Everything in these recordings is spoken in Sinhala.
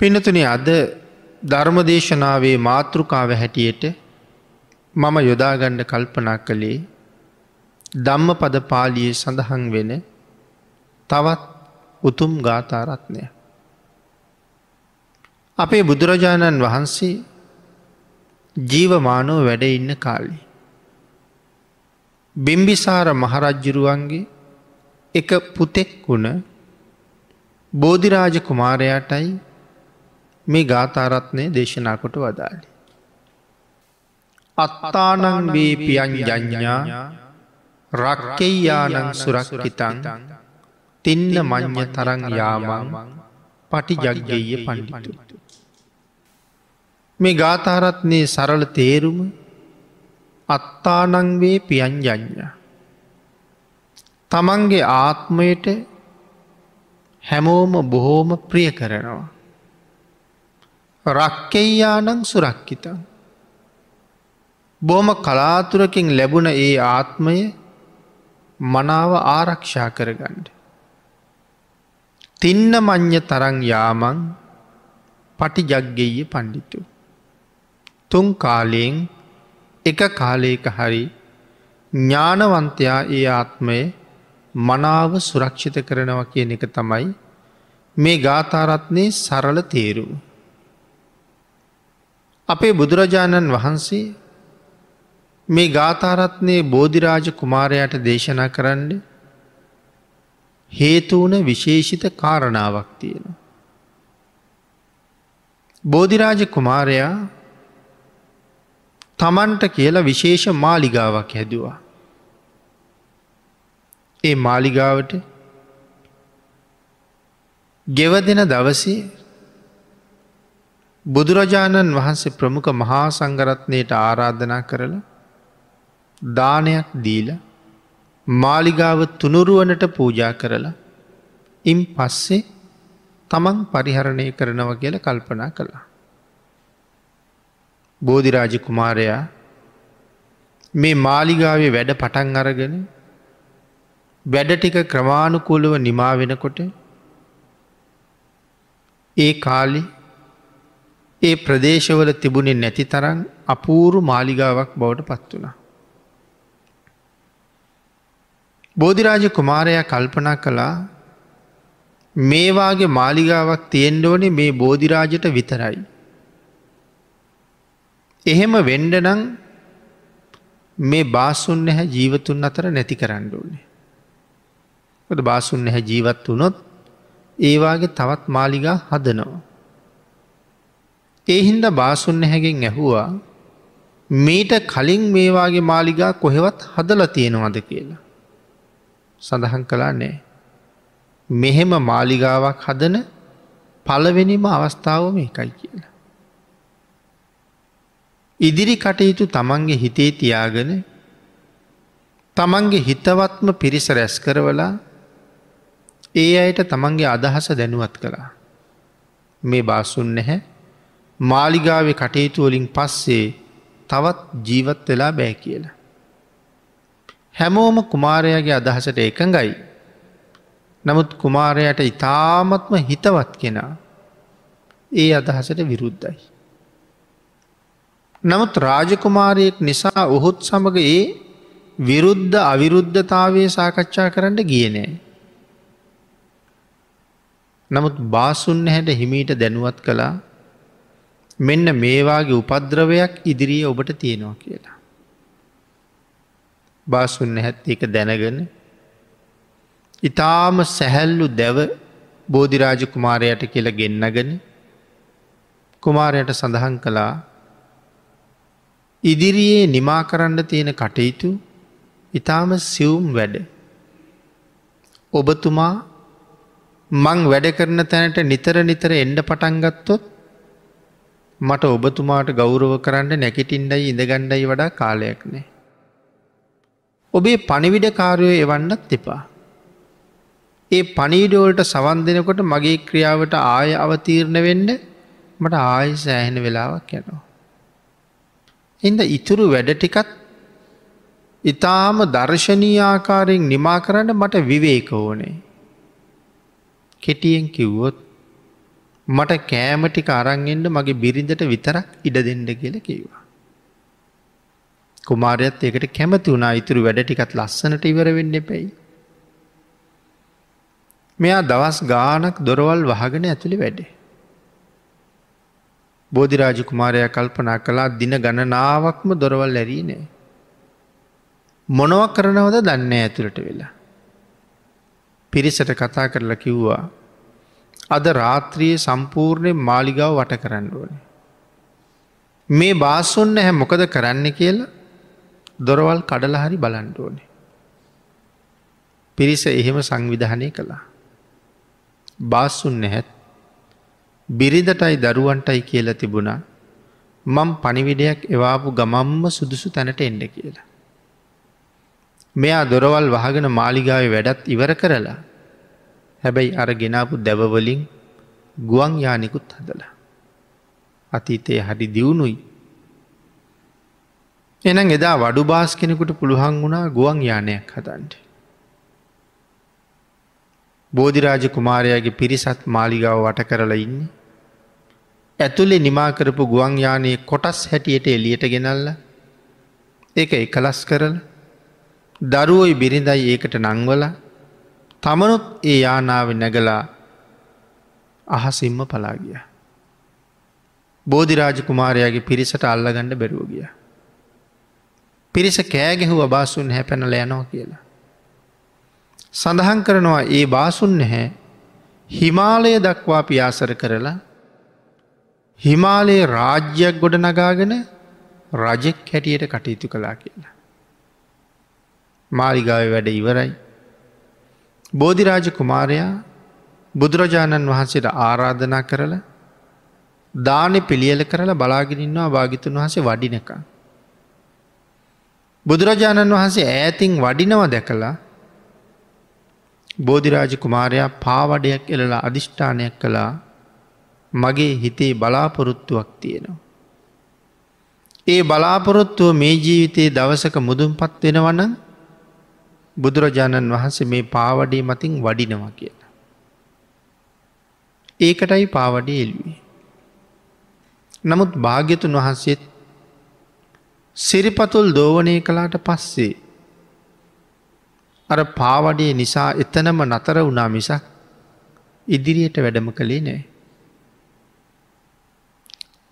පිනතුන අද ධර්මදේශනාවේ මාතෘකාව හැටියට මම යොදාගණ්ඩ කල්පනා කළේ ධම්ම පද පාලියේ සඳහන් වෙන තවත් උතුම් ගාථාරත්නය. අපේ බුදුරජාණන් වහන්සේ ජීවමානෝ වැඩ ඉන්න කාලි. බිම්බිසාර මහරජ්ජුරුවන්ගේ එක පුතෙක් වුණ බෝධිරාජ කුමාරයාටයි මේ ගාථාරත්නය දේශනා කොට වදාලි. අත්තානං වේ පියන් ජඥා රක්කෙයානං සුරක්කිතන් තින්න මං්්‍ය තරං යාමං පටි ජග්ගය පණ්ඩිතු. මේ ගාථාරත්නයේ සරල තේරුම අත්තානංවේ පියන්ජඥා. තමන්ගේ ආත්මයට හැමෝම බොහෝම ප්‍රිය කරනවා. රක්කෙයානං සුරක්කිතන්. බොහොම කලාතුරකින් ලැබුණ ඒ ආත්මය මනාව ආරක්ෂා කරගණ්ඩ. තින්න මං්්‍ය තරං යාමං පටි ජග්ගෙය පණ්ඩිතු. තුන් කාලයෙන් එක කාලයක හරි ඥානවන්තයා ඒ ආත්මය මනාව සුරක්ෂිත කරනව කියන එක තමයි මේ ගාථාරත්නයේ සරල තේරුම. අපේ බුදුරජාණන් වහන්සේ මේ ගාථාරත්නයේ බෝධිරාජ කුමාරයට දේශනා කරන්න හේතුවන විශේෂිත කාරණාවක් තියෙන. බෝධිරාජ කුමාරයා තමන්ට කියලා විශේෂ මාලිගාවක් හැදවා. ඒ මාලිගාවට ගෙවදෙන දවසේ බුදුරජාණන් වහන්සේ ප්‍රමුඛ මහා සංගරත්නයට ආරාධනා කරලා දානයක් දීල මාලිගාව තුනුරුවනට පූජා කරලා ඉම් පස්සේ තමන් පරිහරණය කරනව කියල කල්පනා කළා. බෝධිරාජ කුමාරයා මේ මාලිගාවේ වැඩ පටන් අරගෙන වැඩ ටික ක්‍රමාණුකූලව නිමා වෙනකොට ඒ කාලි ඒ ප්‍රදේශවල තිබුණේ නැති තරන් අපූරු මාලිගාවක් බවට පත් වුණ. බෝධිරාජ කුමාරයා කල්පනා කළා මේවාගේ මාලිගාවක් තියෙන්ඩෝනේ මේ බෝධිරාජට විතරයි. එහෙම වෙන්ඩනං මේ බාසුන් නැහැ ජීවතුන් අතර නැති කරන්න ඕනේ. ොද බාසුන් නැහැ ජීවත් වනොත් ඒවාගේ තවත් මාලිගා හදනවා. ඒහින්ද බාසුන් නැහැගෙන් ඇහුවා මීට කලින් මේවාගේ මාලිගා කොහෙවත් හදල තියෙනවද කියලා. සඳහන් කලා නෑ. මෙහෙම මාලිගාවක් හදන පලවෙනිම අවස්ථාව මේකයි කියලා. ඉදිරි කටයුතු තමන්ගේ හිතේ තියාගෙන තමන්ගේ හිතවත්ම පිරිස රැස් කරවලා ඒ අයට තමන්ගේ අදහස දැනුවත් කළා. මේ බාසුන් නැහැ මාලිගාව කටයුතුවලින් පස්සේ තවත් ජීවත් වෙලා බෑ කියලා. හැමෝම කුමාරයාගේ අදහසට එකඟයි. නමුත් කුමාරයට ඉතාමත්ම හිතවත් කෙනා ඒ අදහසට විරුද්ධයි. නමුත් රාජකුමාරයෙක් නිසා ඔහුත් සමඟ ඒ විරුද්ධ අවිරුද්ධතාවය සාකච්ඡා කරන්න ගියනෑ. නමුත් බාසුන් හැට හිමීට දැනුවත් කළා මෙන්න මේවාගේ උපද්‍රවයක් ඉදිරිය ඔබට තියෙනවා කියලා. බාසුන්න හැත් එක දැනගෙන ඉතාම සැහැල්ලු දැව බෝධිරාජ කුමාරයට කියල ගෙන්නගෙන කුමාරයට සඳහන් කළා ඉදිරියේ නිමා කරන්න තියෙන කටයුතු ඉතාම සිවුම් වැඩ. ඔබතුමා මං වැඩ කරන තැනට නිතර නිතර එන්ඩ පටන්ගත්තොත් මට ඔබතුමාට ගෞරව කරන්න නැකිටින්ඩයි ඉඳගණ්ඩයි වඩා කාලයක් නෑ. ඔබේ පනිවිඩ කාරයෝ එවන්නත් එපා. ඒ පනීඩෝල්ට සවන් දෙනකොට මගේ ක්‍රියාවට ආය අවතීරණ වෙන්න මට ආය සෑහෙන වෙලාවක් යනවා. එද ඉතුරු වැඩ ටිකත් ඉතාම දර්ශනීආකාරයෙන් නිමා කරන්න මට විවේක ඕනේ. කෙටියෙන් කිව්වොත් මට කෑමටික අරංගෙන්ට මගේ බිරිඳට විතරක් ඉඩ දෙන්න කියල කිවා. කුමාරයත් ඒකට කැමති වුණා ඉතුරු වැඩ ටිකත් ලස්සනට ඉවර වෙන්න පැයි. මෙයා දවස් ගානක් දොරවල් වහගෙන ඇතුළි වැඩේ. බෝධිරාජ කුමාරය කල්පනා කලා දින ගණනාවක්ම දොරවල් ඇරී නෑ. මොනවක් කරනවද දන්න ඇතුළට වෙලා. පිරිසට කතා කරලා කිව්වා. අද රාත්‍රියයේ සම්පූර්ණය මාලිගාව වට කරන්න ඕනේ. මේ බාසුන්න හැ මොකද කරන්න කියලා දොරවල් කඩලහරි බලන්ට ඕනේ. පිරිස එහෙම සංවිධානය කළා. බාස්සුන් නැහැත් බිරිදටයි දරුවන්ටයි කියල තිබුණා මං පනිවිඩයක් එවාපු ගමම්ම සුදුසු තැනට එන්ඩ කියලා. මෙයා දොරවල් වහගෙන මාලිගාව වැඩත් ඉවර කරලා හැබැයි අර ගෙනාපු දැවවලින් ගුවන් යානිකුත් හදලා. අතීතය හරි දියුණුයි. එනම් එදා වඩු බාස් කෙනෙකුට පුළුවන් වුණා ගුවන් යානයක් හදන්ට. බෝධිරාජ කුමාරයාගේ පිරිසත් මාලිගාව වට කරලා ඉන්නේ. ඇතුළේ නිමාකරපු ගුවන්යානයේ කොටස් හැටියට එලියට ගෙනල්ල ඒක එකලස් කරල දරුවයි බිරිඳයි ඒකට නංවල තමනුත් ඒ යානාව නැගලා අහසිම්ම පලාගිය. බෝධිරාජ කුමාරයාගේ පිරිසට අල්ලගණ්ඩ බැරුව ගිය. පිරිස කෑගෙහු අබාසුන් හැපැනල යනෝ කියලා. සඳහන් කරනවා ඒ බාසුන් නැහැ හිමාලය දක්වා පියාසර කරලා හිමාලයේ රාජ්‍යයක් ගොඩ නගාගෙන රජෙක් හැටියට කටයුතු කලා කියලා. මාලිගාව වැඩ ඉවරයි. බෝධිරාජ කුමාරයා බුදුරජාණන් වහන්සේට ආරාධනා කරලා දානෙ පිළියල කරලා බලාගෙනන්නවා භාගිතුන් වහසේ වඩිනක. බුදුරජාණන් වහන්සේ ඈතින් වඩිනව දැකලා බෝධිරාජ කුමාරයා පාවඩයක් එලලා අධිෂ්ඨානයක් කළා මගේ හිතේ බලාපොරොත්තුවක් තියෙනවා. ඒ බලාපොරොත්තුව මේ ජීවිතයේ දවසක මුදුන් පත් වෙනවන බුදුරජාණන් වහන්සේ මේ පාවඩේ මතින් වඩිනවා කියලා. ඒකටයි පාවඩේ එල්වේ. නමුත් භාග්‍යතුන් වහන්සේත් සිරිපතුල් දෝවනය කලාට පස්සේ අර පාවඩේ නිසා එතනම නතර වුණා මිසක් ඉදිරියට වැඩම කළේ නෑ.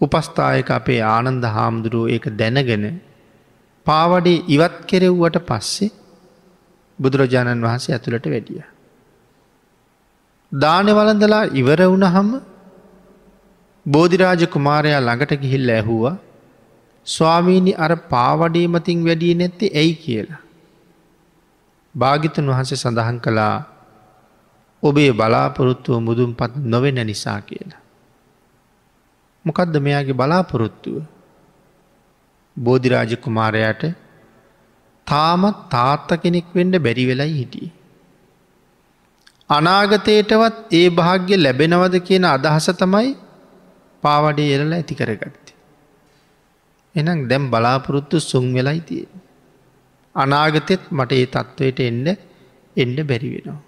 උපස්ථායක අපේ ආනන්ද හාමුදුරුව ඒක දැනගෙන පාවඩේ ඉවත් කෙරෙව්වට පස්සේ බුදුරජාණන් වහන්සේ ඇතුළට වැඩිය. දානෙ වලඳලා ඉවර වුණහම බෝධිරාජ කුමාරයා ළඟට ගිහිල්ල ඇහුවා ස්වාමීණි අර පාවඩේ මතින් වැඩිය නැත්තේ ඇයි කියලා. භාගිතන් වහන්සේ සඳහන් කළා ඔබේ බලාපොරොත්තුව මුදුන් පත් නොවෙන නිසා කියලා. මොකක්ද මෙයාගේ බලාපොරොත්තුව. බෝධිරාජ කුමාරයට තාමත් තාත්ත කෙනෙක් වෙන්ඩ බැරි වෙලයි හිටිය. අනාගතයටවත් ඒ භාග්‍ය ලැබෙනවද කියන අදහස තමයි පාවඩේ එරලා ඇති කරගත්ත. එනම් දැම් බලාපොරොත්තු සුන් වෙලයි තිය. අනාගතෙත් මට ඒ තත්ත්වයට එන්න එන්න බැරි වෙනවා.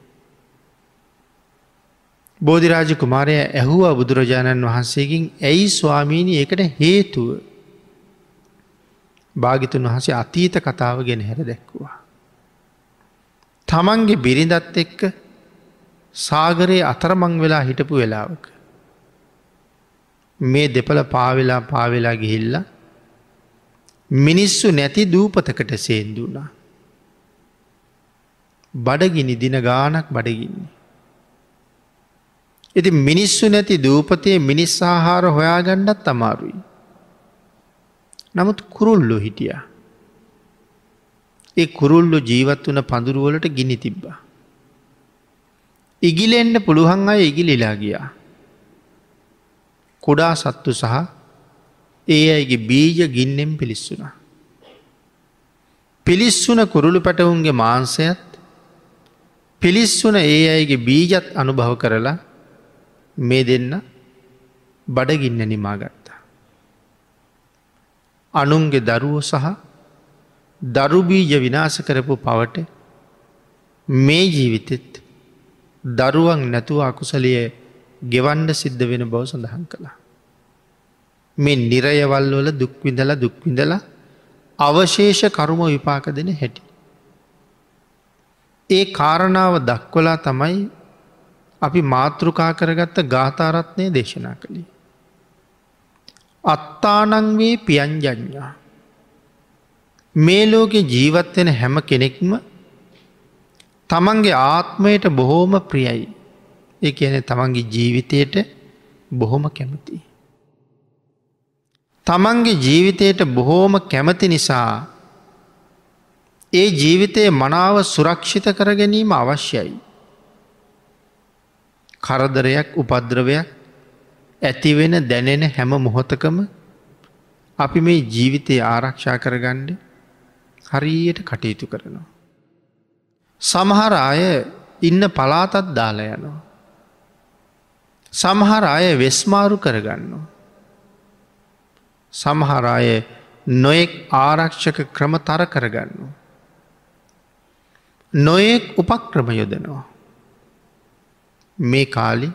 බෝධිරාජ කුමාරය ඇහුවා බුදුරජාණන් වහන්සේකින් ඇයි ස්වාමීණි ඒකට හේතුව භාගිතුන් වහසේ අතීත කතාව ගෙන හැර දැක්වවා. තමන්ගේ බිරිඳත් එක්ක සාගරයේ අතරමං වෙලා හිටපු වෙලාවක. මේ දෙපළ පාවෙලා පාවෙලා ගිහිල්ල මිනිස්සු නැති දූපතකට සේන්දුනා. බඩගිනි දින ගානක් බඩගින්නේ. ඉති මිනිස්සු නැති දූපතයේ මිනිස් ආහාර හොයාගණ්ඩත් අමාරුයි. නමුත් කුරුල්ලු හිටිය. ඒ කුරුල්ලු ජීවත් වන පඳුරුවලට ගිනි තිබ්බා. ඉගිලෙන්න්න පුළුවන් අය ඉගිලිලා ගියා. කුඩා සත්තු සහ ඒ අයිගේ බීජ ගින්නෙන් පිළිස්සුනා. පිළිස්සුන කුරුළු පැටවුන්ගේ මාන්සයත් පිළිස්සුන ඒ අයිගේ බීජත් අනුභව කරලා මේ දෙන්න බඩගින්න නිමාගත්තා. අනුන්ගේ දරුවෝ සහ දරුබීජ විනාස කරපු පවට මේ ජීවිතෙත් දරුවන් නැතුව අකුසලිය ගෙවන්ඩ සිද්ධ වෙන බව සඳහන් කළා. මේ නිරයවල් වල දුක්විඳල දුක්විඳලා අවශේෂ කරුම විපාක දෙන හැටි. ඒ කාරණාව දක්වලා තමයි අපි මාතෘකා කරගත්ත ගාථාරත්නය දේශනා කළේ. අත්තානංවේ පියන්ජඥා. මේ ලෝකෙ ජීවත්වෙන හැම කෙනෙක්ම තමන්ගේ ආත්මයට බොහෝම ප්‍රියයි. ඒ කියන තමන්ගේ ජීවිතයට බොහොම කැමති. තමන්ගේ ජීවිතයට බොහෝම කැමති නිසා ඒ ජීවිතය මනාව සුරක්ෂිත කර ගැනීම අවශ්‍යයි. කරදරයක් උපද්‍රවයක් ඇතිවෙන දැනෙන හැම මොහොතකම අපි මේ ජීවිතය ආරක්ෂා කරගණ්ඩ හරියට කටයුතු කරනවා. සමහර අය ඉන්න පලාතත් දාලා යනවා. සමහර අය වෙස්මාරු කරගන්නවා. සමහර අය නොයෙක් ආරක්ෂක ක්‍රම තර කරගන්නවා. නොයෙක් උපක්‍රම යොදනවා. මේ කාලි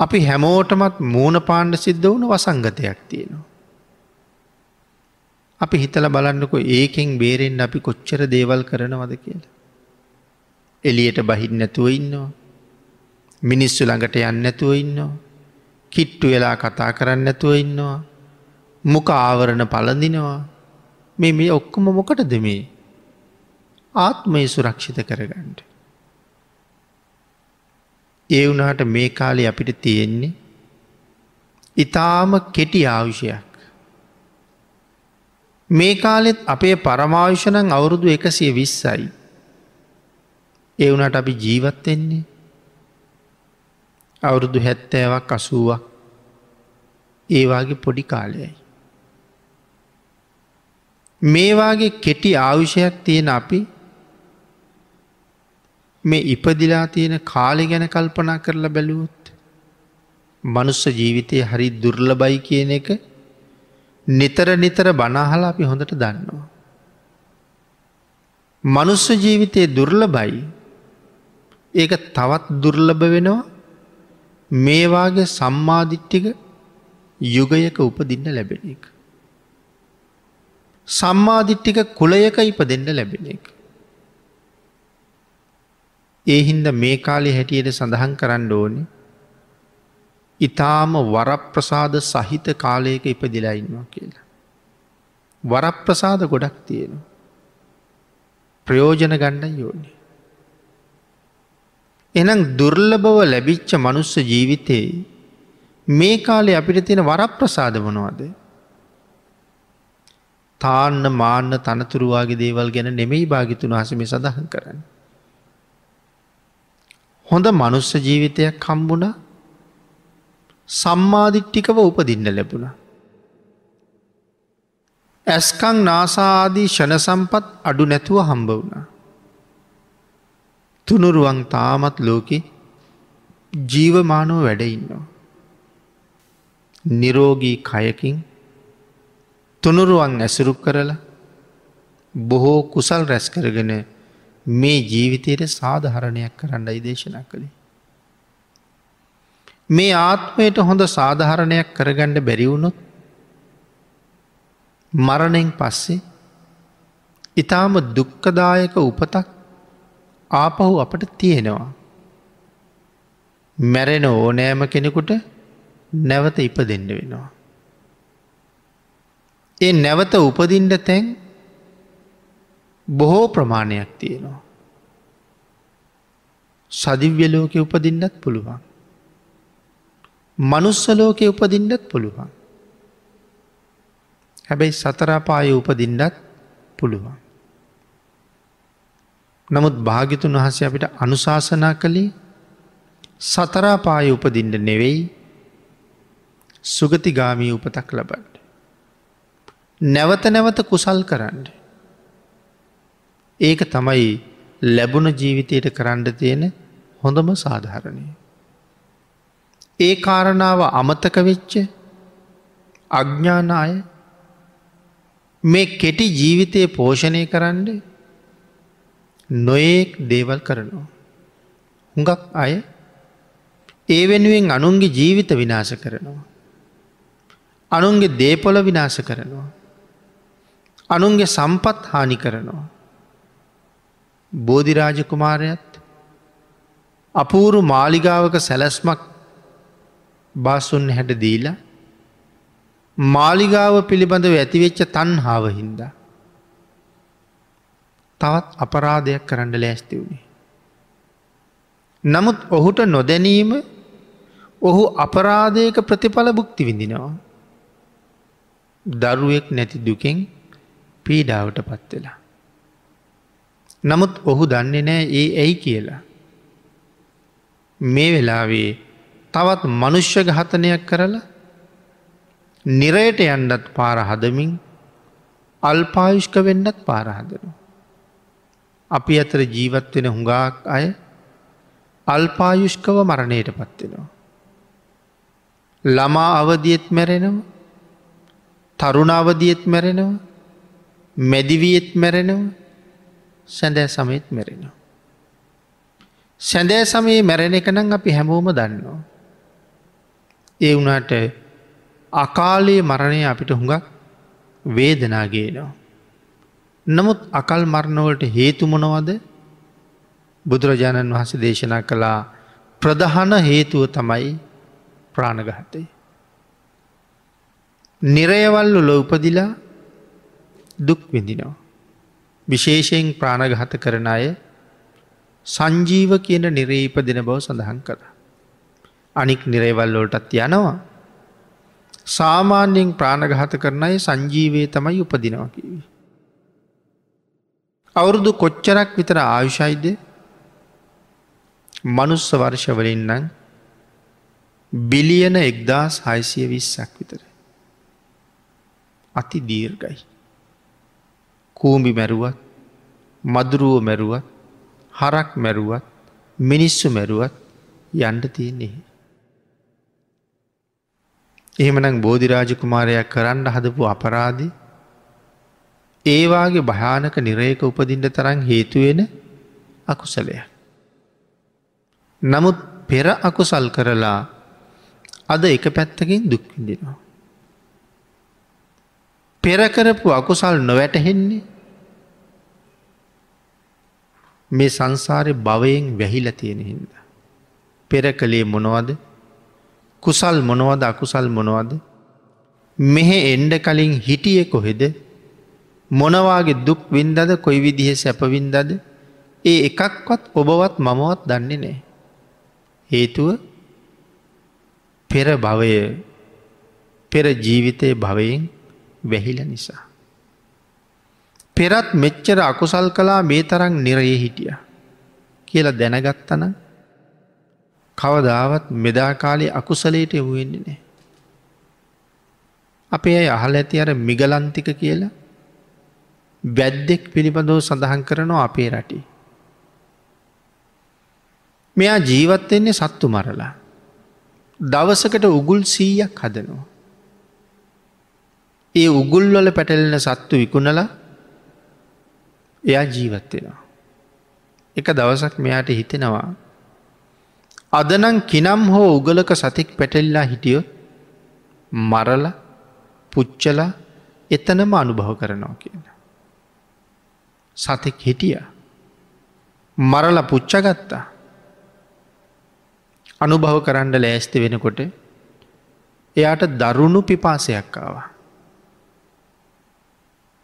අපි හැමෝටමත් මූුණ පාණ්ඩ සිද්ධ වුණු වසංගතයක් තියෙනවා. අපි හිතල බලන්නකො ඒකෙන් බේරෙන් අපි කොච්චර දේවල් කරනවද කියලා. එලියට බහින් නැතුව ඉන්නවා. මිනිස්සු ළඟට යන්න නැතුව ඉන්නවා. කිට්ටු වෙලා කතා කරන්න නැතුව ඉන්නවා. මුක ආවරණ පලඳිනවා මේ මේ ඔක්කොම මොකට දෙමේ ආත්මය සුරක්ෂිත කරගන්නට. ඒ වුනාට මේ කාලෙ අපිට තියෙන්නේ ඉතාම කෙටි ආවිෂයක්. මේ කාලෙත් අපේ පරමාවිශනං අවුරුදු එකසිය විස්සයි. ඒ වුනට අපි ජීවත්වෙන්නේ අවුරුදු හැත්තෑවක් අසුවක් ඒවාගේ පොඩි කාලයයි. මේවාගේ කෙටි ආවිෂයක් තියෙන අපි මේ ඉපදිලා තියෙන කාලෙ ගැන කල්පනා කරලා බැලුවොත්. මනුස්ස ජීවිතය හරි දුර්ලබයි කියන එක නිතර නිතර බනාහලා අපි හොඳට දන්නවා. මනුස්ස ජීවිතය දුර්ලබයි ඒක තවත් දුර්ලභ වෙනවා මේවාගේ සම්මාධිට්ටික යුගයක උපදින්න ලැබෙන එක. සම්මාධිට්ටික කුලයක ඉප දෙන්න ලැබෙන එක. ඒ හින්ද මේ කාලෙ හැටියට සඳහන් කරන්න ඕනි ඉතාම වරප්‍රසාද සහිත කාලයක ඉපදිලා ඉන්නවා කියලා. වරප්‍රසාද ගොඩක් තියෙනවා. ප්‍රයෝජන ගණ්ඩ යෝනි. එනම් දුර්ලභව ලැබිච්ච මනුස්ස ජීවිතයේ මේ කාලේ අපිට තියෙන වරප්‍රසාද වනවාද. තාන්න මාන්න තනතුරුවාගේ දේවල් ගැන නෙමෙයි භාගිතුන් හසම සඳහන් කරන්න. හොඳ මනුස්ස ජීවිතයක් කම්බුණ සම්මාධිට්ටිකව උපදින්න ලැබුණ. ඇස්කං නාසාදී ෂණ සම්පත් අඩු නැතුව හම්බ වුණ. තුනුරුවන් තාමත් ලෝකෙ ජීවමානෝ වැඩඉන්නවා. නිරෝගී කයකින් තුනුරුවන් ඇසුරු කරලා බොහෝ කුසල් රැස් කරගෙන මේ ජීවිතයට සාධහරණයක් කරන්නයි දේශනා කළේ. මේ ආත්මයට හොඳ සාධහරණයක් කරගණ්ඩ බැරිවුණොත් මරණෙන් පස්සේ ඉතාම දුක්කදායක උපතක් ආපහු අපට තියෙනවා. මැරෙන ඕනෑම කෙනෙකුට නැවත ඉප දෙන්න වෙනවා. ඒ නැවත උපදින්ට තැන් බොහෝ ප්‍රමාණයක් තියෙනවා. සදිව්‍ය ලෝකෙ උපදින්නත් පුළුවන්. මනුස්සලෝකෙ උපදින්නත් පුළුවන්. හැබැයි සතරාපාය උපදින්නත් පුළුවන්. නමුත් භාගිතුන් වහස අපිට අනුශාසනා කළේ සතරාපාය උපදින්ට නෙවෙයි සුගතිගාමී උපතක් ලබන්න. නැවත නැවත කුසල් කරන්න. ඒක තමයි ලැබුණ ජීවිතයට කරන්න තියෙන හොඳම සාධහරණය. ඒ කාරණාව අමතක වෙච්ච අඥ්ඥාන අය මේ කෙටි ජීවිතය පෝෂණය කරන්න නොයෙක් දේවල් කරනවා. හුඟක් අය ඒ වෙනුවෙන් අනුන්ගේ ජීවිත විනාශ කරනවා. අනුන්ගේ දේපොල විනාශ කරනවා. අනුන්ගේ සම්පත් හානි කරනවා. බෝධිරාජකුමාරයත් අපූරු මාලිගාවක සැලැස්මක් බාසුන් හැට දීලා මාලිගාව පිළිබඳව ඇතිවෙච්ච තන්හාාව හින්දා. තවත් අපරාධයක් කරන්න ලෑස්ති වුණේ. නමුත් ඔහුට නොදැනීම ඔහු අපරාධයක ප්‍රතිඵල බුක්ති විඳිනවා. දරුවෙක් නැති දුකෙන් පීඩාවට පත්වෙලා. නමුත් ඔහු දන්නේ නෑ ඒ ඇයි කියලා. මේ වෙලාවේ තවත් මනුෂ්‍ය ඝාතනයක් කරලා නිරයට යන්නත් පාර හදමින් අල්පායුෂ්ක වෙන්නත් පාරහදනු. අපි අතර ජීවත් වෙන හුඟාක් අය අල්පායුෂ්කව මරණයට පත්වෙනවා. ළමා අවදියත් මැරෙනව තරුණ අවදියත් මැරෙනව මැදිවියත් මැරෙනව සැඳෑ සමයත් මැරෙනවා. සැඳෑ සමයේ මැරෙන එක නම් අපි හැමෝම දන්නවා. ඒ වුණට අකාලයේ මරණය අපිට හුඟක් වේදනාගේනවා. නමුත් අකල් මරණවලට හේතුමොනවද බුදුරජාණන් වහස දේශනා කළා ප්‍රධාන හේතුව තමයි ප්‍රාණගහතය. නිරයවල්ලු ලොවපදිලා දුක් විඳිනවා. විශේෂයෙන් ප්‍රාණගහත කරන අය සංජීව කියන නිරේප දෙන බව සඳහන් කර. අනික් නිරේවල්ලෝටත් යනවා. සාමාන්‍යයෙන් ප්‍රාණගහත කරන අය සංජීවය තමයි උපදිනවා කිවී. අවුරුදු කොච්චරක් විතර ආයුෂයිද මනුස්ස වර්ෂවලින්නම් බිලියන එක්දස් හයිසිය විස්සක් විතර. අති දීර්ගයි. කූම්බි මැරුවත් මදුරුව මැරුවත් හරක් මැරුවත් මිනිස්සු මැරුවත් යන්ඩ තියන්නේ. එහෙමනම් බෝධිරාජකුමාරයක් කරන්න හදපු අපරාධි ඒවාගේ භයානක නිරේක උපදින්ට තරන් හේතුවෙන අකුසලය. නමුත් පෙර අකුසල් කරලා අද එක පැත්තකින් දුක්විඳෙනවා. පෙරකරපු අකුසල් නොවැටහෙන්නේ. මේ සංසාරය භවයෙන් වැහිල තියෙන හින්ද. පෙර කළේ මොනවද? කුසල් මොනවද අකුසල් මොනවද? මෙහෙ එන්ඩ කලින් හිටිය කොහෙද? මොනවාගේ දුක් වින්දද කොයි විදිහ සැපවින්දද ඒ එකක්වත් ඔබවත් මමවත් දන්නේ නෑ. හේතුව පෙර භවය පෙර ජීවිතය භවයෙන් වැහිල නිසා. පෙරත් මෙච්චර අකුසල් කලා මේ තරං නිරයේ හිටිය කියලා දැනගත්තන කවදාවත් මෙදාකාලේ අකුසලයට යොමුවෙන්නේ නෑ. අපේ අය අහල ඇති අර මිගලන්තික කියලා වැද්දෙක් පිළිබඳව සඳහන් කරනවා අපේ රටි. මෙයා ජීවත්වෙන්නේ සත්තු මරලා. දවසකට උගුල් සීයක් හදනවා. ඒ උගුල්වල පැටලෙන සත්තු විකුණලා එයා ජීවත්වෙනවා. එක දවසක් මෙයාට හිතෙනවා. අදනං කිනම් හෝ උගලක සතෙක් පැටෙල්ලා හිටියො මරල පුච්චල එතනම අනුභව කරනවා කියන. සතෙක් හිටිය. මරල පුච්චගත්තා. අනුභව කරන්න ලෑස්ති වෙනකොට එයාට දරුණු පිපාසයක්කාවා.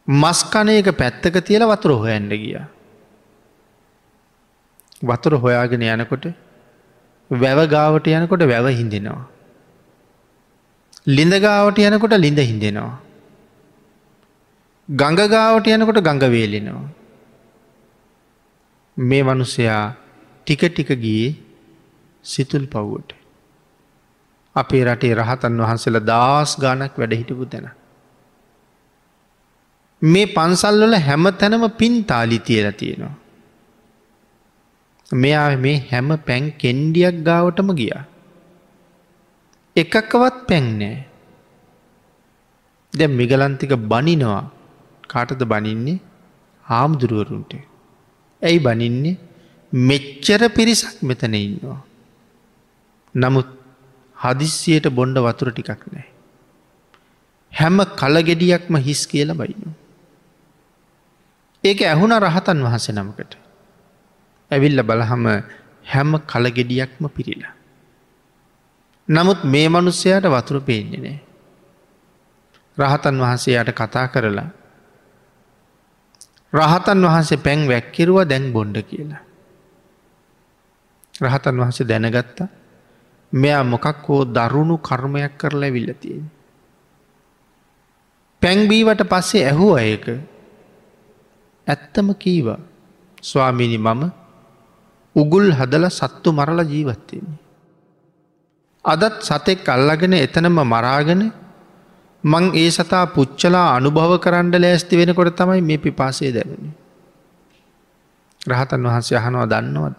මස්කනයක පැත්තක තියල වතුර හොයන්ඩ ගිය. වතුර හොයාගෙන යනකොට වැවගාවට යනකොට වැව හින්දෙනවා. ලිඳගාවට යනකොට ලිඳ හින්දෙනවා. ගඟගාවට යනකොට ගඟවේලෙනවා. මේ මනුස්සයා ටික ටික ගියේ සිතුල් පව්වට. අපේ රටේ රහතන් වහන්සේල දස් ගානක් වැඩ හිටපු තැන. මේ පන්සල්වල හැම තැනම පින් තාලි තියල තියෙනවා. මෙයා මේ හැම පැන් කෙන්ඩියක් ගාවටම ගිය. එකක්කවත් පැන්නෑ. දැ මිගලන්තික බනිනවා කාටද බනින්නේ හාමුදුරුවරුන්ට. ඇයි බනින්නේ මෙච්චර පිරිසක් මෙතන ඉන්නවා. නමුත් හදිස්සියට බොන්්ඩ වතුර ටිකක් නෑ. හැම කලගෙඩියක්ම හිස් කියල බයිනු. ඒක ඇහුණ රහතන් වහස නමකට. ඇවිල්ල බලහම හැම කලගෙඩියක්ම පිරිලා. නමුත් මේ මනුස්සයාට වතුර පේන්නේ නෑ. රහතන් වහන්සේයට කතා කරලා රහතන් වහන්සේ පැන් වැැක්කිරුව දැන් බොන්්ඩ කියලා. රහතන් වහන්සේ දැනගත්තා මෙයා මොකක් හෝ දරුණු කර්මයක් කරලා විල්ලතියෙන්. පැංබීවට පස්සේ ඇහුව ඒක ඇත්තම කීවා ස්වාමිනි මම උගුල් හදල සත්තු මරල ජීවත්වයන්නේ. අදත් සතෙක් අල්ලගෙන එතනම මරාගෙන මං ඒ සතා පුච්චලා අනුභව කරන්න ලෑස්ති වෙනකොට තමයි මේ පිපාසේ දැනුණ. රහතන් වහන්සේ අහනවා දන්නවද.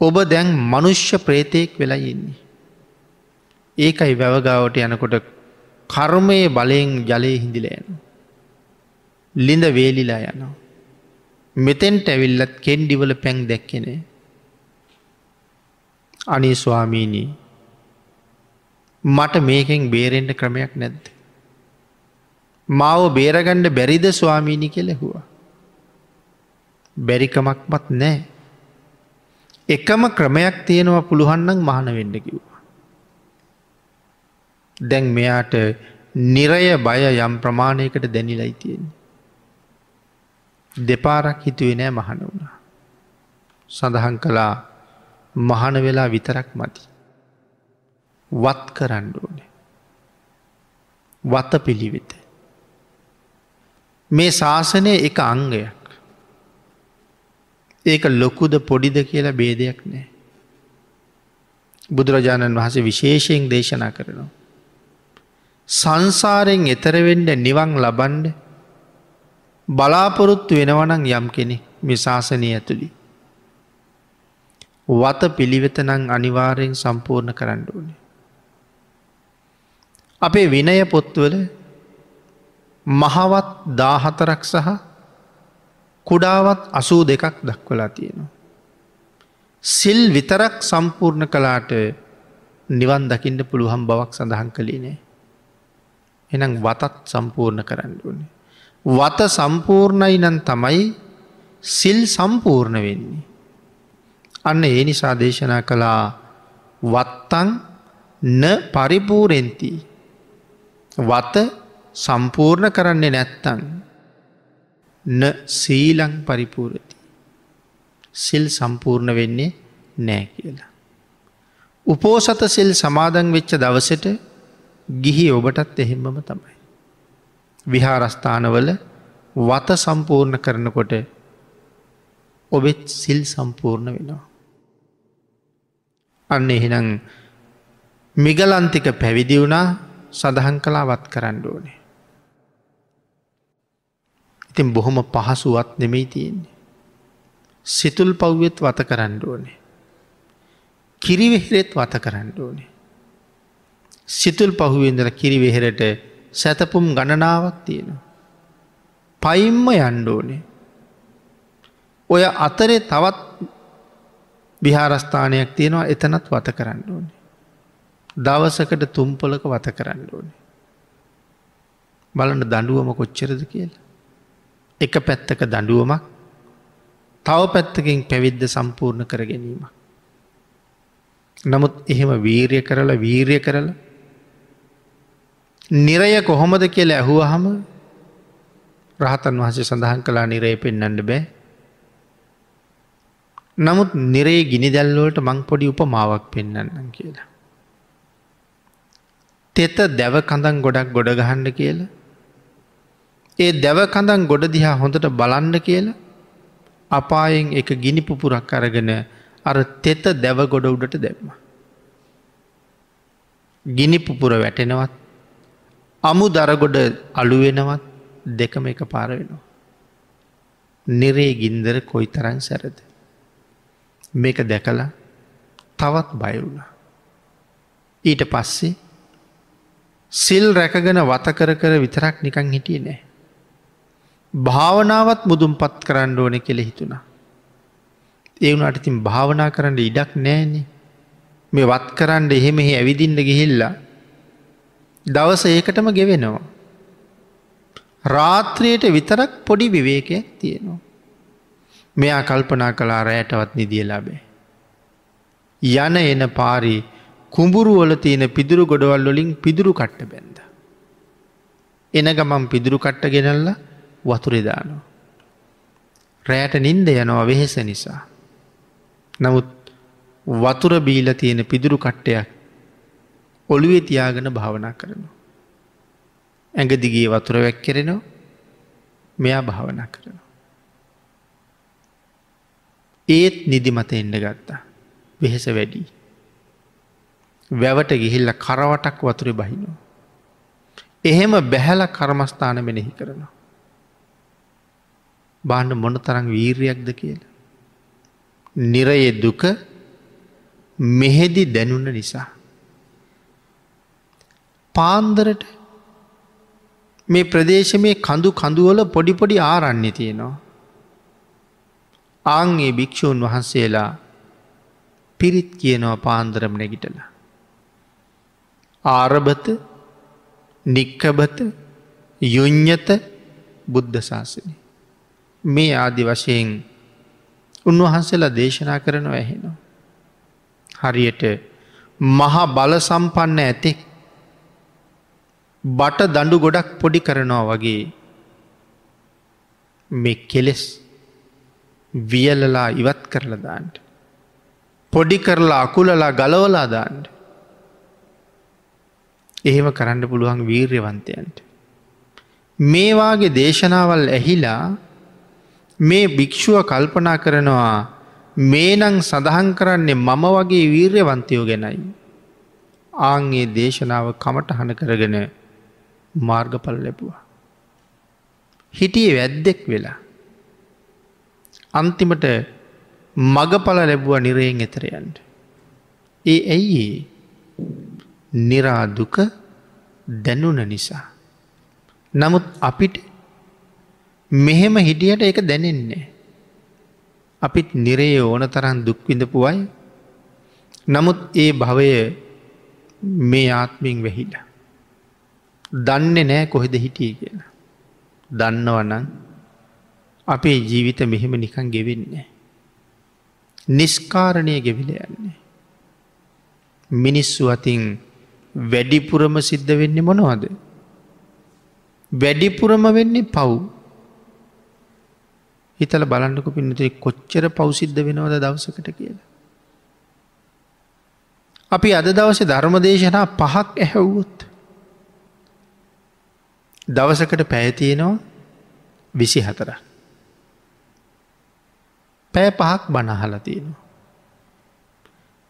ඔබ දැන් මනුෂ්‍ය ප්‍රේතයෙක් වෙලා ඉන්නේ. ඒකයි වැවගාවට යනකොට කර්මය බලයෙන් ජලය හිඳිලයන. ලිඳ වේලිලා යනවා. මෙතෙන්ට ඇවිල්ලත් කෙන්ඩිවල පැන් දැක්කෙනේ. අනි ස්වාමීනී මට මේකෙන් බේරෙන්ට ක්‍රමයක් නැද්ද. මාව බේරගණ්ඩ බැරිද ස්වාමීණි කෙලෙහුවා. බැරිකමක්මත් නෑ. එකම ක්‍රමයක් තියෙනවා පුළුවන්නක් මහන වෙන්න කිව්වා. දැන් මෙයාට නිරය බය යම් ප්‍රමාණයකට දැනිලයි තියෙන්නේ. දෙපාරක් හිතුවේ නෑ මහන වුණා. සඳහන් කළා මහන වෙලා විතරක් මති. වත් කරන්න ඕනේ. වත පිළිවෙත. මේ ශාසනය එක අංගයක්. ඒක ලොකුද පොඩිද කියලා බේදයක් නෑ. බුදුරජාණන් වහස විශේෂයෙන් දේශනා කරනවා. සංසාරයෙන් එතරවෙන්ඩ නිවන් ලබන්ඩ බලාපොරොත්තු වෙනවනං යම් කෙනෙ මිශාසනය ඇතුළි. වත පිළිවෙතනං අනිවාරයෙන් සම්පූර්ණ කරන්න ඕනේ. අපේ විනය පොත්වල මහවත් දාහතරක් සහ කුඩාවත් අසූ දෙකක් දක්වලා තියෙනවා. සිල් විතරක් සම්පූර්ණ කලාට නිවන් දකිින්ට පුළුහම් බවක් සඳහන් කළේ නෑ. එනම් වතත් සම්පූර්ණ කරන්න ඕනේ. වත සම්පූර්ණයි නම් තමයි සිල් සම්පූර්ණ වෙන්නේ. අන්න ඒ නිසා දේශනා කළා වත්තං න පරිපූරෙන්ති. වත සම්පූර්ණ කරන්නේ නැත්තන් න සීලං පරිපූරති. සිල් සම්පූර්ණ වෙන්නේ නෑ කියලා. උපෝසත සිල් සමාදන් වෙච්ච දවසට ගිහි ඔබටත් එහෙම්මම තමයි. විහාරස්ථානවල වත සම්පූර්ණ කරනකොට ඔබෙත් සිල් සම්පූර්ණ වෙනවා. අන්න එහෙනම් මිගලන්තික පැවිදි වුණා සඳහන් කලාවත් කරන්න ඕනේ. ඉතින් බොහොම පහසුවත් නෙමෙයි තියෙන්නේ. සිතුල් පව්වෙත් වත කරන්න ඕනේ. කිරිවෙහිරෙත් වත කරන්න ඕනේ. සිතුල් පහුවෙන්දල කිරිවෙහෙරට සැතපුම් ගණනාවක් තියෙනවා. පයිම්ම යන්ඩ ඕනේ. ඔය අතරේ තවත් විහාරස්ථානයක් තියෙනවා එතනත් වත කරන්න ඕනේ. දවසකට තුම්පොලක වත කරන්න ඕනේ. බලන්න දඩුවම කොච්චරද කියලා. එක පැත්තක දඩුවමක් තව පැත්තකින් පැවිද්ද සම්පූර්ණ කර ගැනීම. නමුත් එහෙම වීරිය කරලා වීරිය කරලා නිරය කොහොමද කියල ඇහුවහම රහතන් වහසේ සඳහන් කලා නිරය පෙන්න්නට බෑ. නමුත් නිරේ ගිනි දැල්ලෝට මං පොඩි උපමාවක් පෙන්න්න කියලා. තෙත දැව කඳන් ගොඩක් ගොඩ ගහන්ඩ කියලා ඒ දැව කඳන් ගොඩ දිහා හොඳට බලන්න කියලා අපායෙන් එක ගිනි පුපුරක් අරගෙන අර තෙත දැව ගොඩ උඩට දැම්ම. ගිනි පුපුර වැටෙනවත් අමු දරගොඩ අලුවෙනවත් දෙකම එක පාර වෙනවා. නිරේ ගින්දර කොයි තරන් සැරද. මේක දැකලා තවත් බයවුණ. ඊට පස්සේ සිල් රැකගෙන වත කර කර විතරක් නිකං හිටිය නෑ. භාවනාවත් මුදුම් පත් කරන්න ඕන කෙළ හිතුණා. ඒ වුණට ඉතින් භාවනා කරන්න ඉඩක් නෑනේ මේ වත් කරන්න එහෙමෙහි ඇවිදින්න ගිහිල්ලා දවස ඒකටම ගෙවෙනවා. රාත්‍රයට විතරක් පොඩි විවේකයක් තියෙනවා. මෙයා කල්පනා කලා රෑටවත් නිදිය ලබේ. යන එන පාරි කුඹුරුවල තියෙන පිදුරු ගොඩවල් වලින් පිදුරු කට්ට බැන්ද. එන ගමන් පිදුරු කට්ට ගෙනල්ල වතුරෙදානවා. රෑට නින්ද යනවා වෙහෙස නිසා. නමුත් වතුර බීල තියෙන පිදුරු කට්ටයක් ඔළුවේ තියාගෙන භාවනා කරනවා. ඇඟ දිගේ වතුර වැැක් කෙරෙනවා මෙයා භාවනා කරනවා. ඒත් නිදිමත එන්න ගත්තා. වෙහෙස වැඩි. වැවට ගිහිල්ල කරවටක් වතුර බහිනවා. එහෙම බැහැල කර්මස්ථාන මෙනෙහි කරනවා. බාණ්ඩ මොන තරං වීර්යක්ද කියලා. නිරයේ දුක මෙහෙදි දැනුන්න නිසා. පාන්දරට මේ ප්‍රදේශ මේ කඳු කඳුවල පොඩිපොඩි ආරන්නේ තියෙනවා. ආංගේ භික්‍ෂූන් වහන්සේලා පිරිත් කියනවා පාන්දරම් නැගිටල. ආරභත නික්කබත යුං්ඥත බුද්ධ ශාසනය. මේ ආදි වශයෙන් උන්වහන්සේලා දේශනා කරනව ඇහෙනවා. හරියට මහා බල සම්පන්න ඇතෙක් බට දඩු ගොඩක් පොඩි කරනවා වගේ මෙ කෙලෙස් වියලලා ඉවත් කරලදාන්ට. පොඩි කරලා අකුලලා ගලවලා දාන්ට. එහෙම කරන්න පුළුවන් වීර්යවන්තයන්ට. මේවාගේ දේශනාවල් ඇහිලා මේ භික්‍ෂුව කල්පනා කරනවා මේනං සඳහන් කරන්නේ මම වගේ වීර්යවන්තයෝ ගැනයි. ආංගේ දේශනාව කමට හන කරගෙන මාර්ගඵල ලැබවා. හිටියේ වැද්දෙක් වෙලා. අන්තිමට මගඵල ලැබුව නිරයෙන් එතරයන්ට. ඒ ඇයි නිරාදුක දැනුන නිසා. නමුත් අපිට මෙහෙම හිටියට එක දැනෙන්නේ. අපිත් නිරේ ඕන තරන් දුක්විඳපුුවයි නමුත් ඒ භවය මේ ආත්මින් වැහිලා. දන්නේ නෑ කොහෙද හිටිය කියලා. දන්නවනන් අපේ ජීවිත මෙහෙම නිකන් ගෙවෙන්නේ. නිස්කාරණය ගෙවිල යන්නේ. මිනිස්සු අතින් වැඩිපුරම සිද්ධ වෙන්නේ මොනවද. වැඩිපුරම වෙන්නේ පව්. හිතල බලන්නක පින්නතුේ කොච්චර පවසිද්ධ වෙනවද දවසකට කියලා. අපි අද දවස ධර්මදේශනා පහක් ඇහැව්වොත්. දවසකට පැයතියනවා විසි හතර. පැය පහක් බණහල තියෙනවා.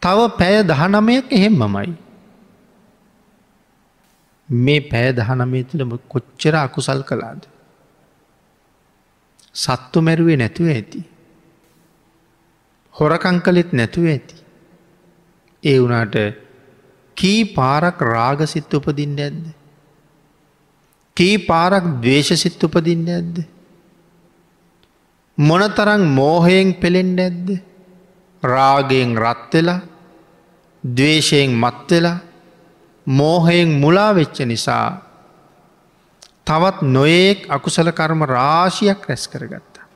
තව පැය දහනමයක් එහෙම් මමයි. මේ පැය දහනමේ තුළම කොච්චර අකුසල් කලාද. සත්තු මැරුවේ නැතුව ඇති. හොරකං කලෙත් නැතුව ඇති. ඒ වනාට කී පාරක් රාගසිත් උපදින්න ඇද්ද. කී පාරක් දවේශසිත් උපදින්න ඇද්ද. මොනතරං මෝහයෙන් පෙළෙන්ඩ ඇද්ද. රාගයෙන් රත්වෙලා දවේශයෙන් මත්වෙලා මෝහයෙන් මුලා වෙච්ච නිසා තවත් නොයෙක් අකුසල කර්ම රාශියක් රැස් කරගත්තා.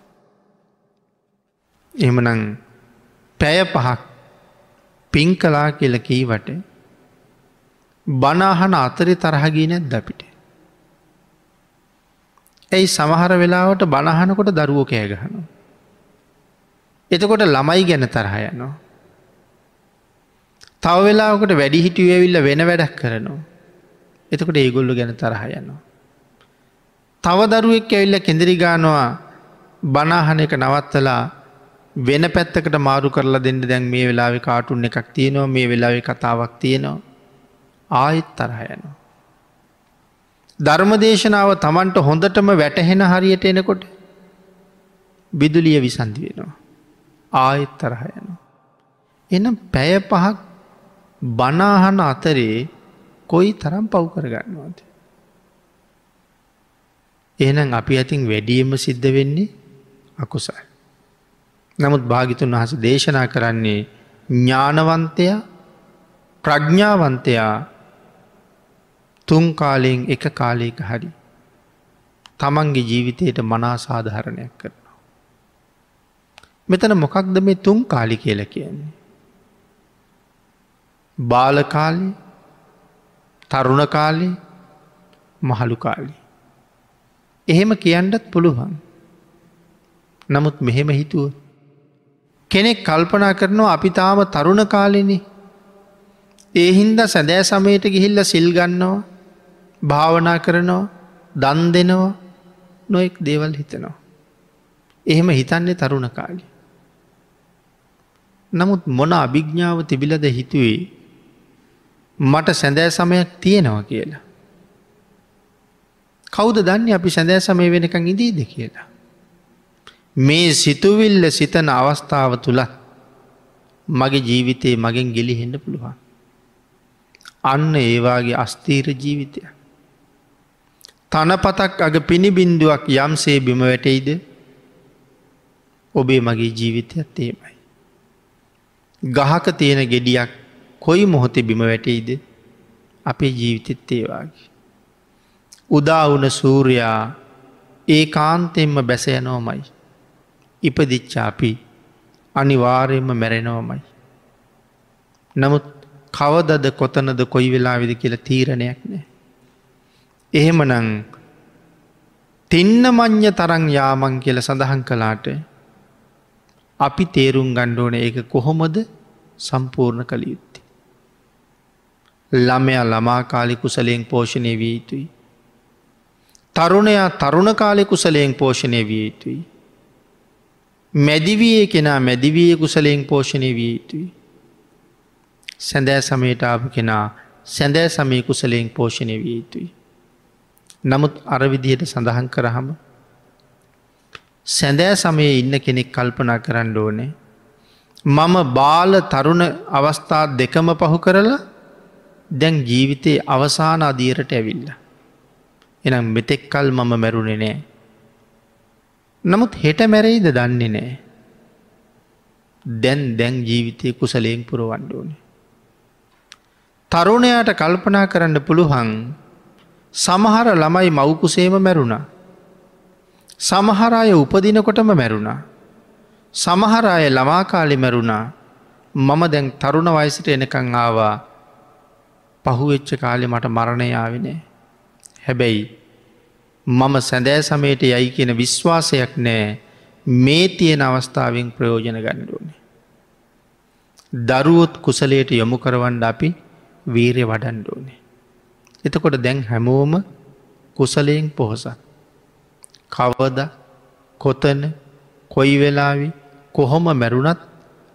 එමනං පැය පහක් පින් කලා කියල කීවට බනාහන අතරි තරහගී නැද්ද අපිට. ඇයි සමහර වෙලාවට බණහනකොට දරුවෝ කෑගහනු. එතකොට ළමයි ගැන තරහ යනවා. තව වෙලාකට වැඩි හිටිය ඇවිල්ල වෙන වැඩක් කරනවා. එතකොට ඒගොල්ලු ගැන තරහ යනවා. තව දරුවෙක් ඇවිල්ල කෙඳරි ගානවා බනාහන එක නවත්තලා වෙන පැත්තකට මාරු කරලා දෙන්න දැන් මේ වෙලාවෙ කාටුන් එකක් තියෙනවා මේ වෙලාවෙ කතාවක් තියෙනවා ආයෙත් තරහයනවා. ධර්මදේශනාව තමන්ට හොඳටම වැටහෙන හරියට එනකොට බිදුලිය විසන්ධි වෙනවා. ආයෙත් තරහයනවා. එනම් පැය පහක් බනාහන අතරේ කොයි තරම් පව් කරගන්නවාද. එහනම් අපි ඇතින් වැඩියම සිද්ධ වෙන්නේ අකුසයි. නමුත් භාගිතුන් වහස දේශනා කරන්නේ ඥානවන්තයා ප්‍රඥ්ඥාවන්තයා තුන් කාලයෙන් එක කාලයක හරි තමන්ගේ ජීවිතයට මනා සාධහරණයක් කරනවා. මෙතන මොකක්ද මේ තුන් කාලි කියල කියන්නේ. බාලකාලි තරුණ කාලි මහළු කාලි. එහෙම කියන්නත් පුළුවන්. නමුත් මෙහෙම හිතුව. කෙනෙක් කල්පනා කරනවා අපි තාම තරුණ කාලෙනෙ ඒ හින්ද සැදෑ සමයට ගිහිල්ල සිල්ගන්නවා භාවනා කරනවා දන් දෙනවා නොෙක් දේවල් හිතනවා. එහෙම හිතන්නේ තරුණ කාලි. නමුත් මොන අභිග්ඥාව තිබිලද හිතුවේ මට සැදෑ සමයක් තියෙනවා කියලා. කෞද දන්නේ අපි සැදෑ සමය වෙනකං ඉදීද කියලා. මේ සිතුවිල්ල සිතන අවස්ථාව තුළත් මගේ ජීවිතයේ මගෙන් ගෙලිහෙන්න පුළුවන්. අන්න ඒවාගේ අස්තීර ජීවිතය. තනපතක් අග පිණිබින්දුවක් යම්සේ බිම වැටෙයිද ඔබේ මගේ ජීවිතයත් ඒමයි. ගහක තියෙන ගෙඩියක් කොයි මොහොතේ බිම වැටෙයිද අපේ ජීවිතෙත් ඒවාගේ. උදාවුන සූරයා ඒ කාන්තෙන්ම බැසයනෝමයි. ඉපදිච්චාපි අනිවාරයෙන්ම මැරෙනවමයි. නමුත් කවදද කොතනද කොයි වෙලාවිද කියලා තීරණයක් නෑ. එහෙමනං තින්න මං්්‍ය තරං යාමං කියල සඳහන් කලාට අපි තේරුම් ගණ්ඩෝන ඒක කොහොමද සම්පූර්ණ කළ යුත්ති. ළමයා ළමා කාලි කුසලයෙන් පෝෂණය විය යුතුයි. තරුණයා තරුණ කාලෙ කුසලයෙන් පෝෂණය විය යුතුයි. මැදිවිය කෙනා මැදිවිය කුසලයෙන් පෝෂණය විය යුතුයි. සැදෑ සමයට ආපු කෙනා සැදෑ සමය කුසලයෙන් පෝෂණය විය යුතුයි. නමුත් අරවිදියට සඳහන් කරහම සැදෑ සමයේ ඉන්න කෙනෙක් කල්පනා කරන්න ඕනේ. මම බාල තරුණ අවස්ථා දෙකම පහු කරලා දැන් ජීවිතයේ අවසාන අදියරට ඇවිල්ල. එනම් මෙතෙක්කල් මම මැරුණෙ නෑ. නමුත් හෙට මැරෙයිද දන්නේ නෑ. දැන් දැන් ජීවිතය කුසලයෙන් පුරුවන්ඩෝනේ. තරුණයාට කල්පනා කරන්න පුළුවන් සමහර ළමයි මවකුසේම මැරුණා. සමහරය උපදිනකොටම මැරුණා. සමහරය ළමාකාලි මැරුණා මම දැන් තරුණ වයිසිට එනකං ආවා පහුවෙච්ච කාලෙ මට මරණයාවිනේ. හැබැයි මම සැදෑ සමයට යයි කියන විශ්වාසයක් නෑ මේ තියෙන අවස්ථාවෙන් ප්‍රයෝජන ගණ්ඩුවනේ. දරුවොත් කුසලයට යොමු කරවන්ඩ අපි වීරය වඩන්ඩෝනේ. එතකොට දැන් හැමෝම කුසලයෙන් පොහොසත්. කවද කොතන කොයි වෙලාවි කොහොම මැරුණත්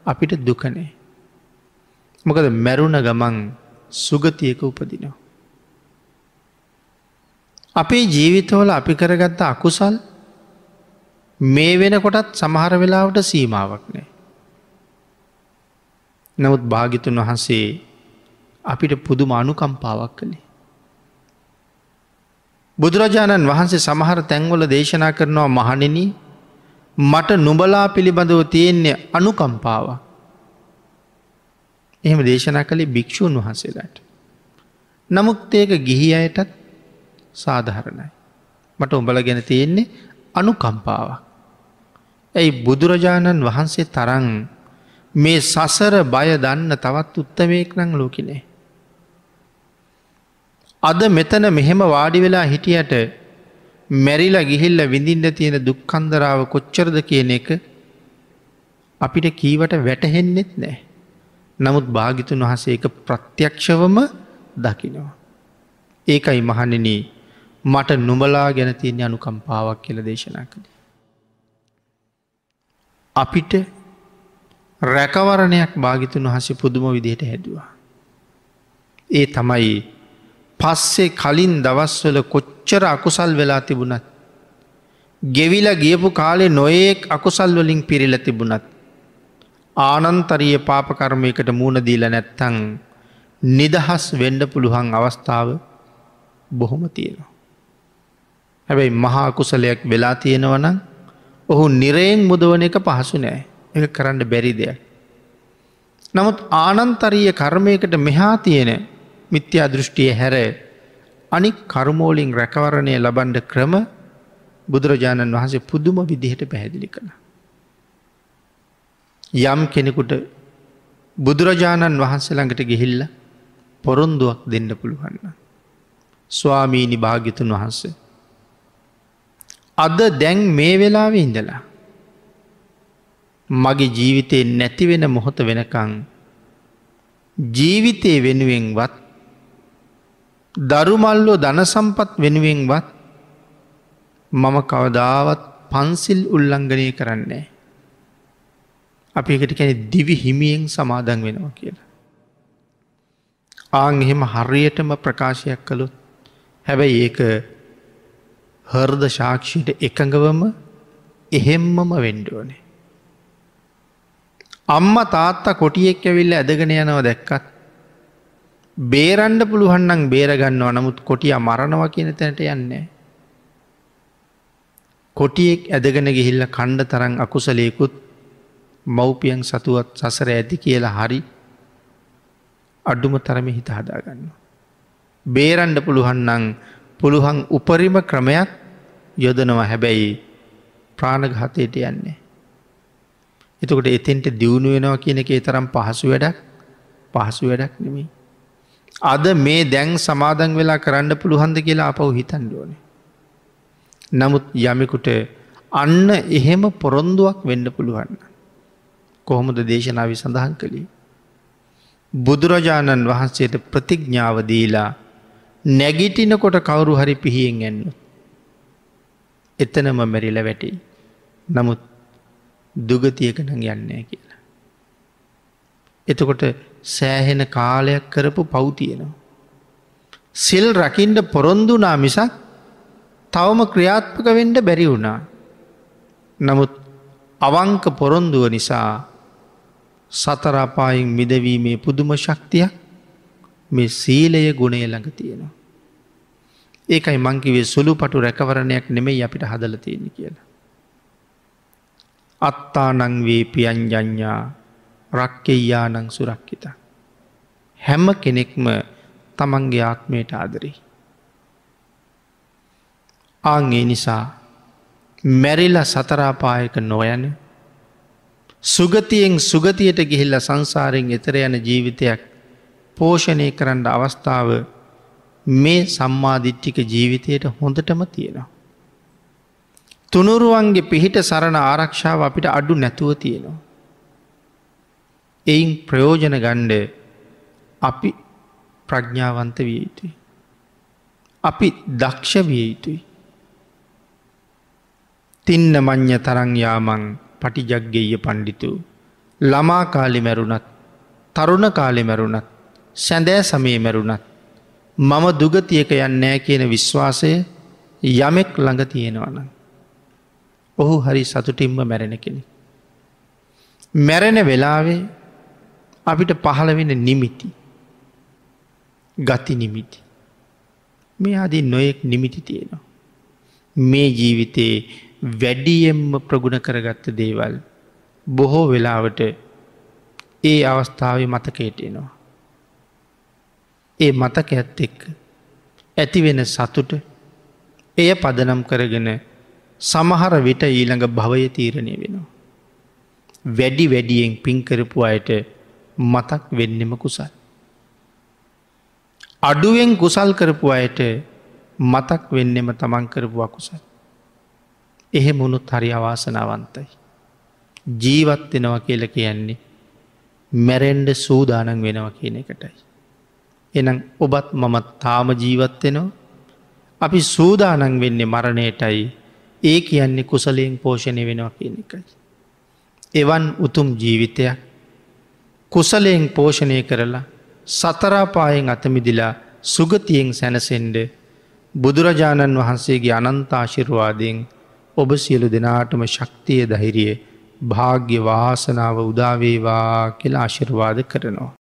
අපිට දුකනේ. මොකද මැරුණ ගමන් සුගතියක උපදිනවා. අපේ ජීවිතවල අපි කරගත්ත අකුසල් මේ වෙනකොටත් සමහර වෙලාවට සීමාවක් නෑ. නමුත් භාගිතුන් වහන්සේ අපිට පුදුම අනුකම්පාවක් කළේ. බුදුරජාණන් වහන්සේ සමහර තැන්වල දේශනා කරනවා මහනින මට නුබලා පිළිබඳව තියෙන්නේ අනුකම්පාව. එහෙම දේශනා කළේ භික්‍ෂූන් වහන්සේලාට. නමුත් ඒක ගිහි අයටත් සාධහරණයි. මට උඹල ගැන තියෙන්නේ අනුකම්පාව. ඇයි බුදුරජාණන් වහන්සේ තරන් මේ සසර බය දන්න තවත් උත්තමයෙක් නං ලෝකිනේ. අද මෙතන මෙහෙම වාඩි වෙලා හිටියට මැරිලා ගිහිල්ල විඳින්න තියෙන දුක්කන්දරාව කොච්චරද කියන එක අපිට කීවට වැටහෙන්නෙත් නෑ. නමුත් භාගිතුන් වහසේ එක ප්‍රත්‍යක්ෂවම දකිනවා. ඒකයි මහණෙන මට නුඹලා ගැන තියන අනුකම්පාවක් කියල දේශනා කළ. අපිට රැකවරණයක් භාගිතුන් වහස පුදුම විදියට හැදවා. ඒ තමයි පස්සේ කලින් දවස්වල කොච්චර අකුසල් වෙලා තිබුණත්. ගෙවිල ගියපු කාලේ නොයෙක් අකුසල් වලින් පිරිල තිබුණත්. ආනන්තරිය පාපකර්මයකට මුණ දීල නැත්තං නිදහස් වෙන්ඩ පුළුවන් අවස්ථාව බොහොම තියෙනවා. හැබැයි මහා කුසලයක් වෙලා තියෙනවනම් ඔහු නිරයෙන් මුදවන එක පහසු නෑ එක කරන්න බැරි දෙයක්. නමුත් ආනන්තරීය කර්මයකට මෙහා තියෙන මිත්‍යා දෘෂ්ටිය හැර අනික් කර්මෝලින් රැකවරණය ලබන්ඩ ක්‍රම බුදුරජාණන් වහන්සේ පුදුම විදිහට පැහැදිලි කළ. යම් කෙනෙකුට බුදුරජාණන් වහන්සේ ළඟට ගිහිල්ල පොරොන්දුවක් දෙන්න පුළුවන්න. ස්වාමීණි භාගිතුන් වහන්සේ. අද දැන් මේ වෙලාව ඉඳලා. මගේ ජීවිතයෙන් නැතිවෙන මොහොත වෙනකං ජීවිතය වෙනුවෙන්වත් දරුමල්ලෝ ධනසම්පත් වෙනුවෙන්වත් මම කවදාවත් පන්සිල් උල්ලංඝනය කරන්නේ. අපි එකට කැන දිවි හිමියෙන් සමාදන් වෙනවා කියලා. ආං එහෙම හරියටම ප්‍රකාශයක් කළුත් හැබැයි ඒක හර්ද ශාක්ෂයට එකඟවම එහෙම්මම වෙන්ඩුවනේ. අම්ම තාත්තා කොටියෙක් ඇවිල්ල ඇදගෙන යනව දැක්කත්. බේරන්ඩ පුළුවන්නම් බේරගන්නවා නමුත් කොටිය මරණව කියන තැනට යන්නේ. කොටියෙක් ඇදගෙන ගිහිල්ල කණ්ඩ තරන් අකුසලයකුත් මව්පියන් සතුවත් සසර ඇති කියලා හරි අඩුම තරම හිත හදාගන්න. බේරන්ඩ පුළුවන්නන් පුළුවන් උපරිම ක්‍රමයක් යොදනවා හැබැයි ප්‍රාණඝාතයට යන්නේ. එතකොට එතෙන්ට දියුණු වෙනවා කියන එක තරම් පහසු වැඩක් පහසු වැඩක් නෙමේ. අද මේ දැන් සමාදන් වෙලා කරන්න පුළුහන්ද කියලා අපව් හිතන්ඩුවනේ. නමුත් යමෙකුට අන්න එහෙම පොරොන්දුවක් වෙන්න පුළුවන්න. කොහොමද දේශනාවි සඳහන් කළේ. බුදුරජාණන් වහන්සේට ප්‍රතිඥ්ඥාව දීලා නැගිටිනකොට කවුරු හරි පිහියෙන් ඇන්නු. එතනම මැරිල වැටි. නමුත් දුගතියකන යන්නේ කියලා. එතකොට සෑහෙන කාලයක් කරපු පෞතියනවා. සිල් රකින්ට පොරොන්දුනා මිසක් තවම ක්‍රියාත්මක වෙන්ඩ බැරි වුණා. නමුත් අවංක පොරොන්දුව නිසා සතරාපායින් මිදවීමේ පුදුම ශක්තියක් මේ සීලය ගුණය ළඟ තියෙනවා. ඒකයි මංකිවේ සුළු පටු රැකවරණයක් නෙමෙයි අපිට හදල තියෙන කියලා. අත්තානංවේ පියන්ජඥා රක්කෙයානං සුරක්කිත. හැම්ම කෙනෙක්ම තමන්ගේ ආත්මයට ආදරී. ආංගේ නිසා මැරිල සතරාපායක නොයන සුගතියෙන් සුගතියට ගිහිල්ල සංසාරයෙන් එතර යන ජීවිතයක් පෝෂණය කරන්න අවස්ථාව මේ සම්මාධිට්ටික ජීවිතයට හොඳටම තියෙනවා. තුනුරුවන්ගේ පිහිට සරණ ආරක්ෂාව අපිට අඩු නැතුව තියෙනවා. එයින් ප්‍රයෝජන ගණ්ඩ අපි ප්‍රඥාවන්ත විය යුතුයි. අපි දක්ෂ විය යුතුයි. තින්න මං්්‍ය තරංයාමං පටිජක්ගෙය පණ්ඩිතු. ළමා කාලි මැරුණත් තරුණ කාලෙ මැරුණත් සැඳෑ සමේ මැරුණත් මම දුගතියක යන්නෑ කියන විශ්වාසය යමෙක් ළඟ තියෙනවන. ඔහු හරි සතුටින්ම මැරෙන කෙනෙ. මැරෙන වෙලාවේ අපිට පහළ වෙන නිමිති ගති නිමිති. මේ අදී නොයෙක් නිමිති තියෙනවා. මේ ජීවිතයේ වැඩියෙන්ම ප්‍රගුණ කරගත්ත දේවල් බොහෝ වෙලාවට ඒ අවස්ථාව මතකේටෙනවා. ඒ මතක ඇත් එක්ක ඇතිවෙන සතුට එය පදනම් කරගෙන සමහර විට ඊළඟ භවය තීරණය වෙනවා. වැඩි වැඩියෙන් පින්කරපු අයට මතක් වෙන්නෙම කුසල්. අඩුවෙන් කුසල් කරපු අයට මතක් වෙන්නෙම තමන් කරපු අකුසල්. එහෙ මුණුත් හරි අවාසනාවන්තයි. ජීවත් වෙනවා කියල කියන්නේ මැරෙන්ඩ සූදානන් වෙනවා කියන එකටයි. එනම් ඔබත් මමත් තාම ජීවත්වෙනවා අපි සූදානන් වෙන්නේ මරණයටයි ඒ කියන්නේ කුසලයෙන් පෝෂණය වෙනවා කියන එකයි. එවන් උතුම් ජීවිතයක් කුසලයෙන් පෝෂණය කරලා සතරාපායෙන් අතමිදිලා සුගතියෙන් සැනසෙන්ඩ බුදුරජාණන් වහන්සේගේ අනන්තාශිරවාදයෙන් ඔබ සියලු දෙනාටම ශක්තිය දහිරිය භාග්‍ය වාසනාව උදාවේවා කියලා ආශිර්වාද කරනවා.